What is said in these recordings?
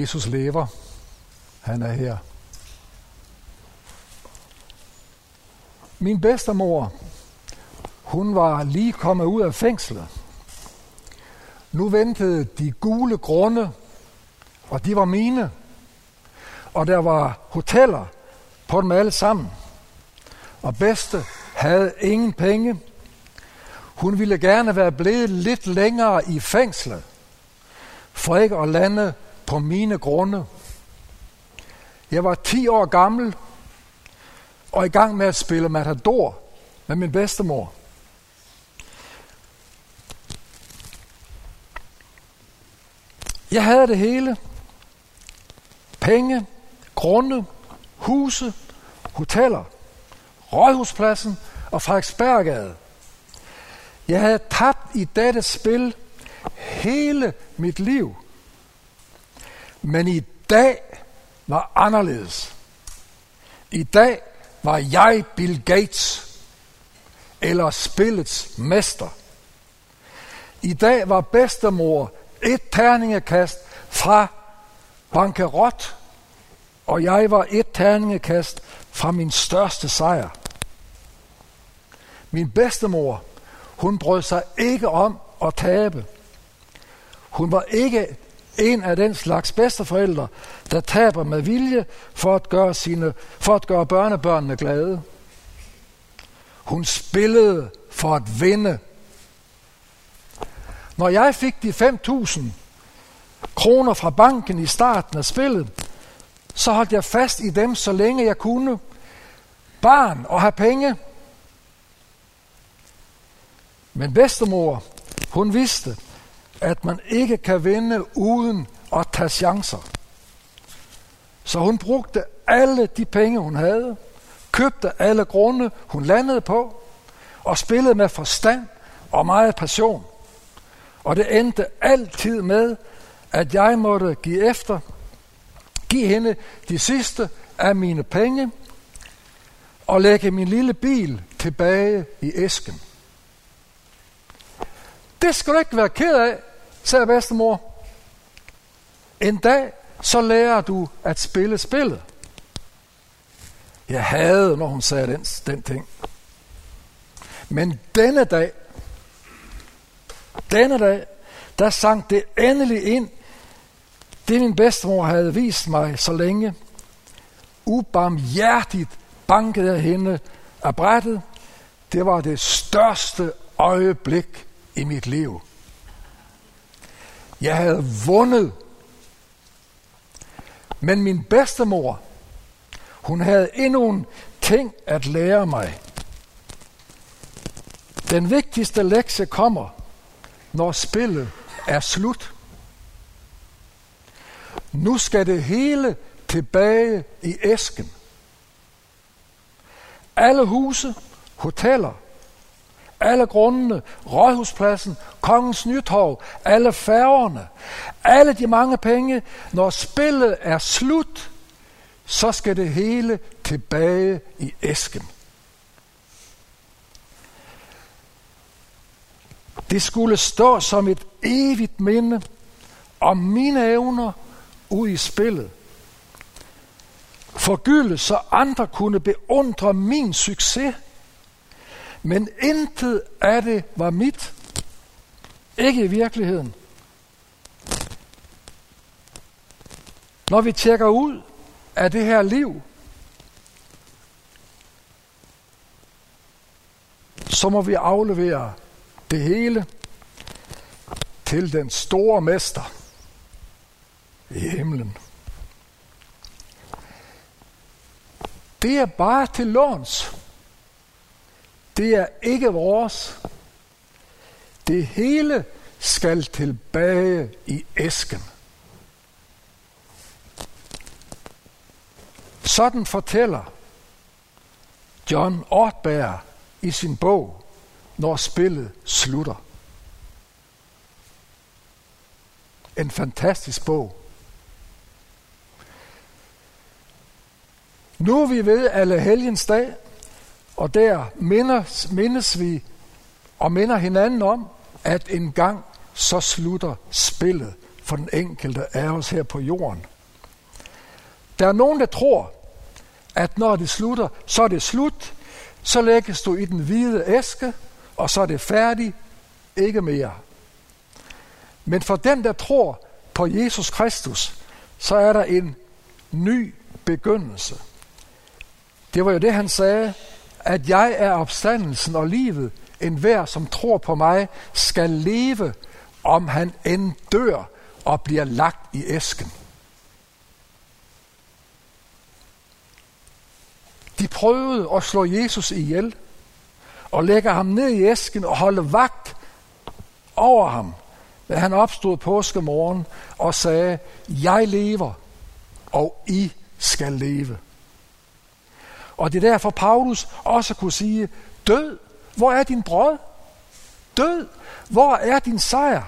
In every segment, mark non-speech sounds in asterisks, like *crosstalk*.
Jesus lever. Han er her. Min bedstemor, hun var lige kommet ud af fængslet. Nu ventede de gule grunde, og de var mine. Og der var hoteller på dem alle sammen. Og bedste havde ingen penge. Hun ville gerne være blevet lidt længere i fængslet, for ikke at lande på mine grunde. Jeg var 10 år gammel og i gang med at spille Matador med min bedstemor. Jeg havde det hele. Penge, grunde, huse, hoteller, Rådhuspladsen og Frederiksberggade. Jeg havde tabt i dette spil hele mit liv. Men i dag var anderledes. I dag var jeg Bill Gates, eller spillets mester. I dag var bedstemor et terningekast fra bankerot, og jeg var et terningekast fra min største sejr. Min bedstemor, hun brød sig ikke om at tabe. Hun var ikke en af den slags bedsteforældre, der taber med vilje for at gøre, sine, for at gøre børnebørnene glade. Hun spillede for at vinde. Når jeg fik de 5.000 kroner fra banken i starten af spillet, så holdt jeg fast i dem, så længe jeg kunne. Barn og have penge. Men bedstemor, hun vidste, at man ikke kan vinde uden at tage chancer. Så hun brugte alle de penge, hun havde, købte alle grunde, hun landede på, og spillede med forstand og meget passion. Og det endte altid med, at jeg måtte give efter, give hende de sidste af mine penge, og lægge min lille bil tilbage i æsken. Det skal du ikke være ked af, sagde bedstemor. En dag, så lærer du at spille spillet. Jeg havde, når hun sagde den, den ting. Men denne dag, denne dag, der sank det endelig ind, det min bedstemor havde vist mig så længe. Ubarmhjertigt bankede jeg hende af brættet. Det var det største øjeblik i mit liv. Jeg havde vundet. Men min bedstemor, hun havde endnu en ting at lære mig. Den vigtigste lektie kommer, når spillet er slut. Nu skal det hele tilbage i æsken. Alle huse, hoteller, alle grundene, Rådhuspladsen, Kongens Nytorv, alle færgerne, alle de mange penge. Når spillet er slut, så skal det hele tilbage i æsken. Det skulle stå som et evigt minde om mine evner ud i spillet. Forgylde, så andre kunne beundre min succes – men intet af det var mit. Ikke i virkeligheden. Når vi tjekker ud af det her liv, så må vi aflevere det hele til den store mester i himlen. Det er bare til låns. Det er ikke vores. Det hele skal tilbage i æsken. Sådan fortæller John Ortberg i sin bog, når spillet slutter. En fantastisk bog. Nu er vi ved alle helgens dag, og der mindes, mindes vi og minder hinanden om, at en gang så slutter spillet for den enkelte af os her på jorden. Der er nogen, der tror, at når det slutter, så er det slut, så lægges du i den hvide æske, og så er det færdigt, ikke mere. Men for den, der tror på Jesus Kristus, så er der en ny begyndelse. Det var jo det, han sagde, at jeg er opstandelsen og livet. En hver, som tror på mig, skal leve, om han end dør og bliver lagt i æsken. De prøvede at slå Jesus ihjel og lægge ham ned i æsken og holde vagt over ham. Men han opstod påskemorgen og sagde, jeg lever, og I skal leve. Og det er derfor Paulus også kunne sige, død, hvor er din brød? Død, hvor er din sejr?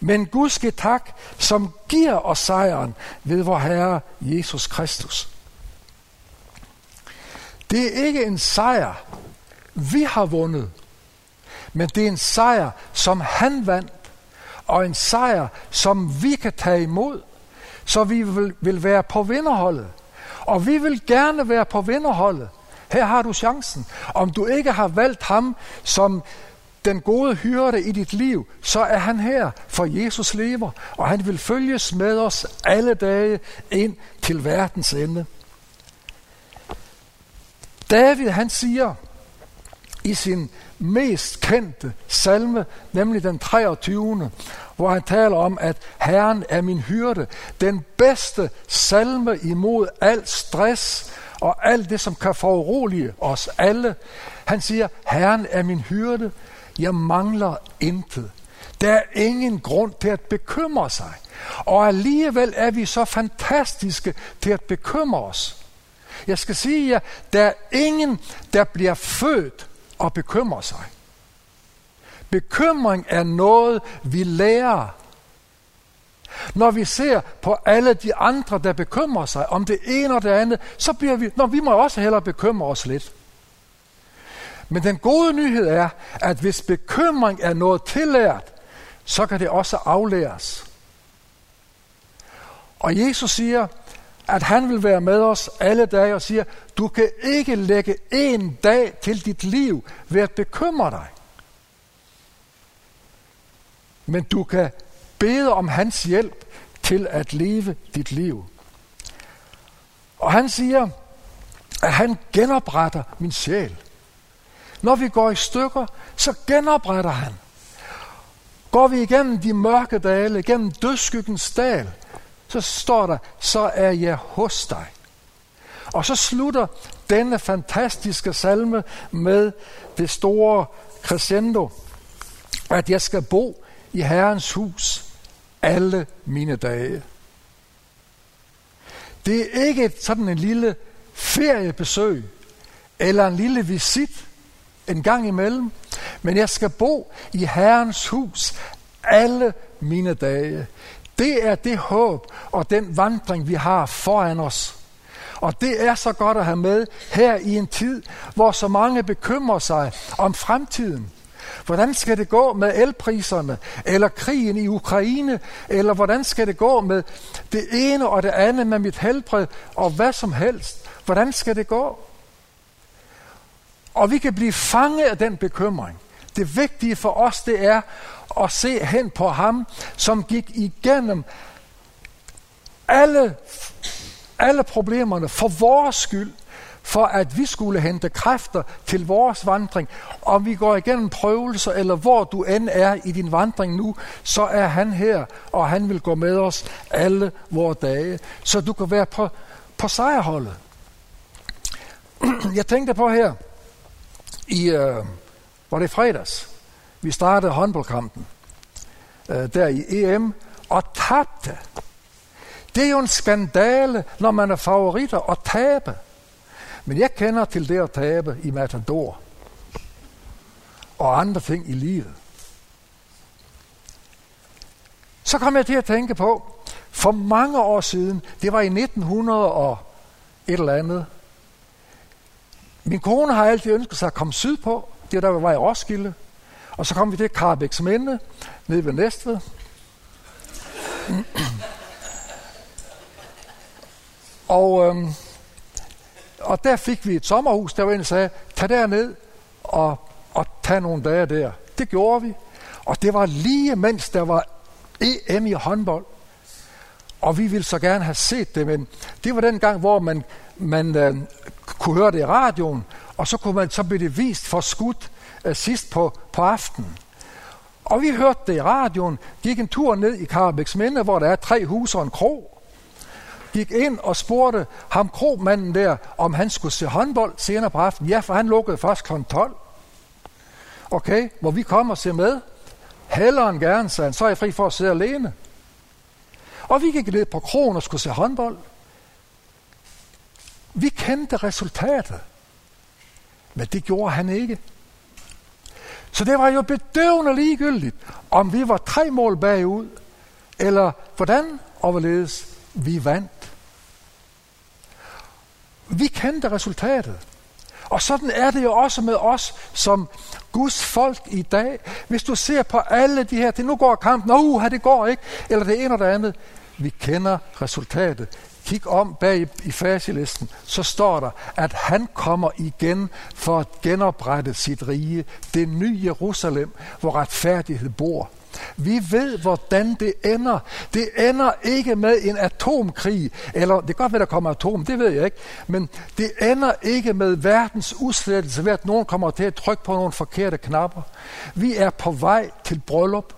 Men Gud skal tak, som giver os sejren ved vor Herre Jesus Kristus. Det er ikke en sejr, vi har vundet, men det er en sejr, som han vandt, og en sejr, som vi kan tage imod, så vi vil, vil være på vinderholdet. Og vi vil gerne være på vinderholdet. Her har du chancen. Om du ikke har valgt ham som den gode hyrde i dit liv, så er han her, for Jesus lever, og han vil følges med os alle dage ind til verdens ende. David han siger i sin mest kendte salme, nemlig den 23., hvor han taler om, at Herren er min hyrde. Den bedste salme imod al stress og alt det, som kan forurolige os alle. Han siger, Herren er min hyrde, jeg mangler intet. Der er ingen grund til at bekymre sig. Og alligevel er vi så fantastiske til at bekymre os. Jeg skal sige jer, der er ingen, der bliver født og bekymrer sig. Bekymring er noget, vi lærer. Når vi ser på alle de andre, der bekymrer sig om det ene og det andet, så bliver vi, når vi må også hellere bekymre os lidt. Men den gode nyhed er, at hvis bekymring er noget tillært, så kan det også aflæres. Og Jesus siger, at han vil være med os alle dage og siger, du kan ikke lægge en dag til dit liv ved at bekymre dig. Men du kan bede om hans hjælp til at leve dit liv. Og han siger, at han genopretter min sjæl. Når vi går i stykker, så genopretter han. Går vi igennem de mørke dale, igennem dødskyggens dal, så står der, så er jeg hos dig. Og så slutter denne fantastiske salme med det store crescendo, at jeg skal bo i Herrens hus alle mine dage. Det er ikke sådan en lille feriebesøg eller en lille visit en gang imellem, men jeg skal bo i Herrens hus alle mine dage. Det er det håb og den vandring, vi har foran os. Og det er så godt at have med her i en tid, hvor så mange bekymrer sig om fremtiden. Hvordan skal det gå med elpriserne, eller krigen i Ukraine, eller hvordan skal det gå med det ene og det andet med mit helbred, og hvad som helst? Hvordan skal det gå? Og vi kan blive fanget af den bekymring. Det vigtige for os, det er at se hen på ham, som gik igennem alle, alle problemerne for vores skyld, for at vi skulle hente kræfter til vores vandring. Om vi går igennem prøvelser, eller hvor du end er i din vandring nu, så er han her, og han vil gå med os alle vores dage, så du kan være på, på sejrholdet. Jeg tænkte på her, i, øh, var det fredags, vi startede håndboldkampen øh, der i EM, og tabte. Det er jo en skandale, når man er favoritter og tabe. Men jeg kender til det at tabe i Matador og andre ting i livet. Så kom jeg til at tænke på, for mange år siden, det var i 1900 og et eller andet, min kone har altid ønsket sig at komme sydpå. Det der, var i Roskilde. Og så kom vi til Karabæks Minde, nede ved Næstved. *clears throat* og, øhm, og der fik vi et sommerhus, der var en, der sagde, tag derned og, og tag nogle dage der. Det gjorde vi. Og det var lige mens der var EM i håndbold. Og vi ville så gerne have set det, men det var den gang, hvor man, man øh, kunne høre det i radioen, og så kunne man så blev det vist for skudt øh, sidst på, på aftenen. Og vi hørte det i radioen, gik en tur ned i Karabæks Minde, hvor der er tre huse og en krog. Gik ind og spurgte ham krogmanden der, om han skulle se håndbold senere på aftenen. Ja, for han lukkede først kl. 12. Okay, må vi komme og se med? Hellere end gerne, sagde han, så er jeg fri for at sidde alene. Og vi gik ned på krogen og skulle se håndbold. Vi kendte resultatet. Men det gjorde han ikke. Så det var jo bedøvende ligegyldigt, om vi var tre mål bagud, eller hvordan og hvorledes vi vandt. Vi kendte resultatet. Og sådan er det jo også med os som Guds folk i dag. Hvis du ser på alle de her, det nu går kampen, uh, det går ikke, eller det ene og det andet. Vi kender resultatet. Kig om bag i fasilisten, så står der, at han kommer igen for at genoprette sit rige, det nye Jerusalem, hvor retfærdighed bor. Vi ved, hvordan det ender. Det ender ikke med en atomkrig, eller det kan godt være, der kommer atom, det ved jeg ikke, men det ender ikke med verdens udslettelse ved, at nogen kommer til at trykke på nogle forkerte knapper. Vi er på vej til bryllup,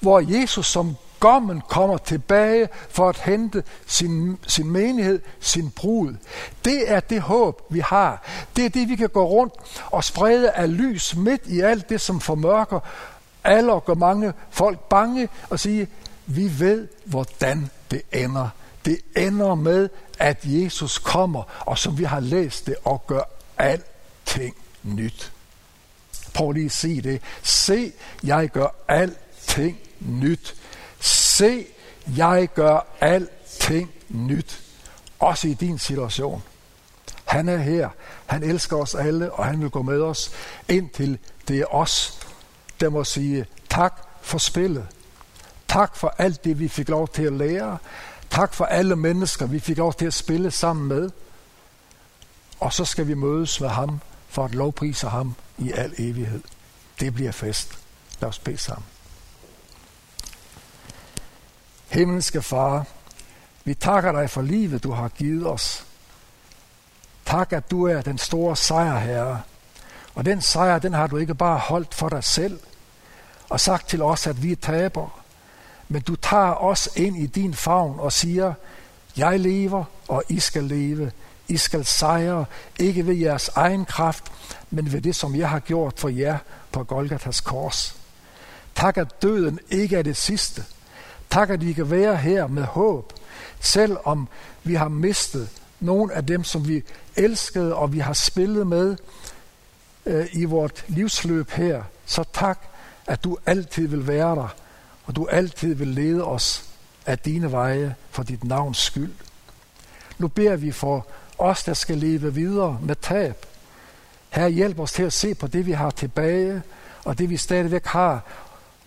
hvor Jesus som Gommen kommer tilbage for at hente sin, sin menighed, sin brud. Det er det håb, vi har. Det er det, vi kan gå rundt og sprede af lys midt i alt det, som formørker alle og gør mange folk bange og sige, vi ved, hvordan det ender. Det ender med, at Jesus kommer, og som vi har læst det, og gør alting nyt. Prøv lige at sige det. Se, jeg gør alting nyt. Se, jeg gør alting nyt. Også i din situation. Han er her. Han elsker os alle, og han vil gå med os, indtil det er os, der må sige tak for spillet. Tak for alt det, vi fik lov til at lære. Tak for alle mennesker, vi fik lov til at spille sammen med. Og så skal vi mødes med ham for at lovprise ham i al evighed. Det bliver fest. Lad os bede sammen. Himmelske Far, vi takker dig for livet, du har givet os. Tak, at du er den store sejrherre. Og den sejr, den har du ikke bare holdt for dig selv og sagt til os, at vi er taber. Men du tager os ind i din favn og siger, jeg lever, og I skal leve. I skal sejre, ikke ved jeres egen kraft, men ved det, som jeg har gjort for jer på Golgatas kors. Tak, at døden ikke er det sidste, Tak, at I kan være her med håb, selvom vi har mistet nogle af dem, som vi elskede og vi har spillet med øh, i vort livsløb her. Så tak, at du altid vil være der, og du altid vil lede os af dine veje for dit navns skyld. Nu beder vi for os, der skal leve videre med tab. Her hjælp os til at se på det, vi har tilbage, og det vi stadigvæk har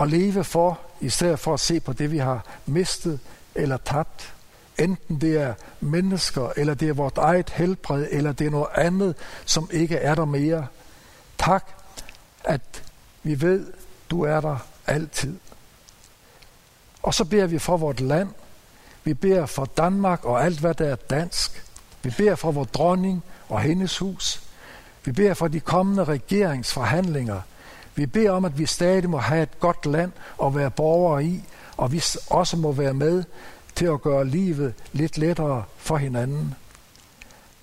at leve for, i stedet for at se på det, vi har mistet eller tabt. Enten det er mennesker, eller det er vort eget helbred, eller det er noget andet, som ikke er der mere. Tak, at vi ved, du er der altid. Og så beder vi for vort land. Vi beder for Danmark og alt, hvad der er dansk. Vi beder for vores dronning og hendes hus. Vi beder for de kommende regeringsforhandlinger – vi beder om, at vi stadig må have et godt land at være borgere i, og vi også må være med til at gøre livet lidt lettere for hinanden.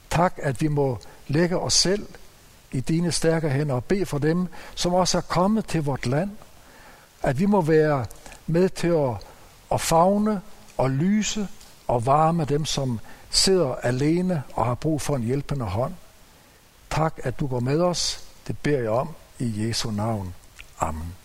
Tak, at vi må lægge os selv i dine stærke hænder og bed for dem, som også er kommet til vort land. At vi må være med til at, at fagne og lyse og varme dem, som sidder alene og har brug for en hjælpende hånd. Tak, at du går med os. Det beder jeg om i Jesu navn. Amen.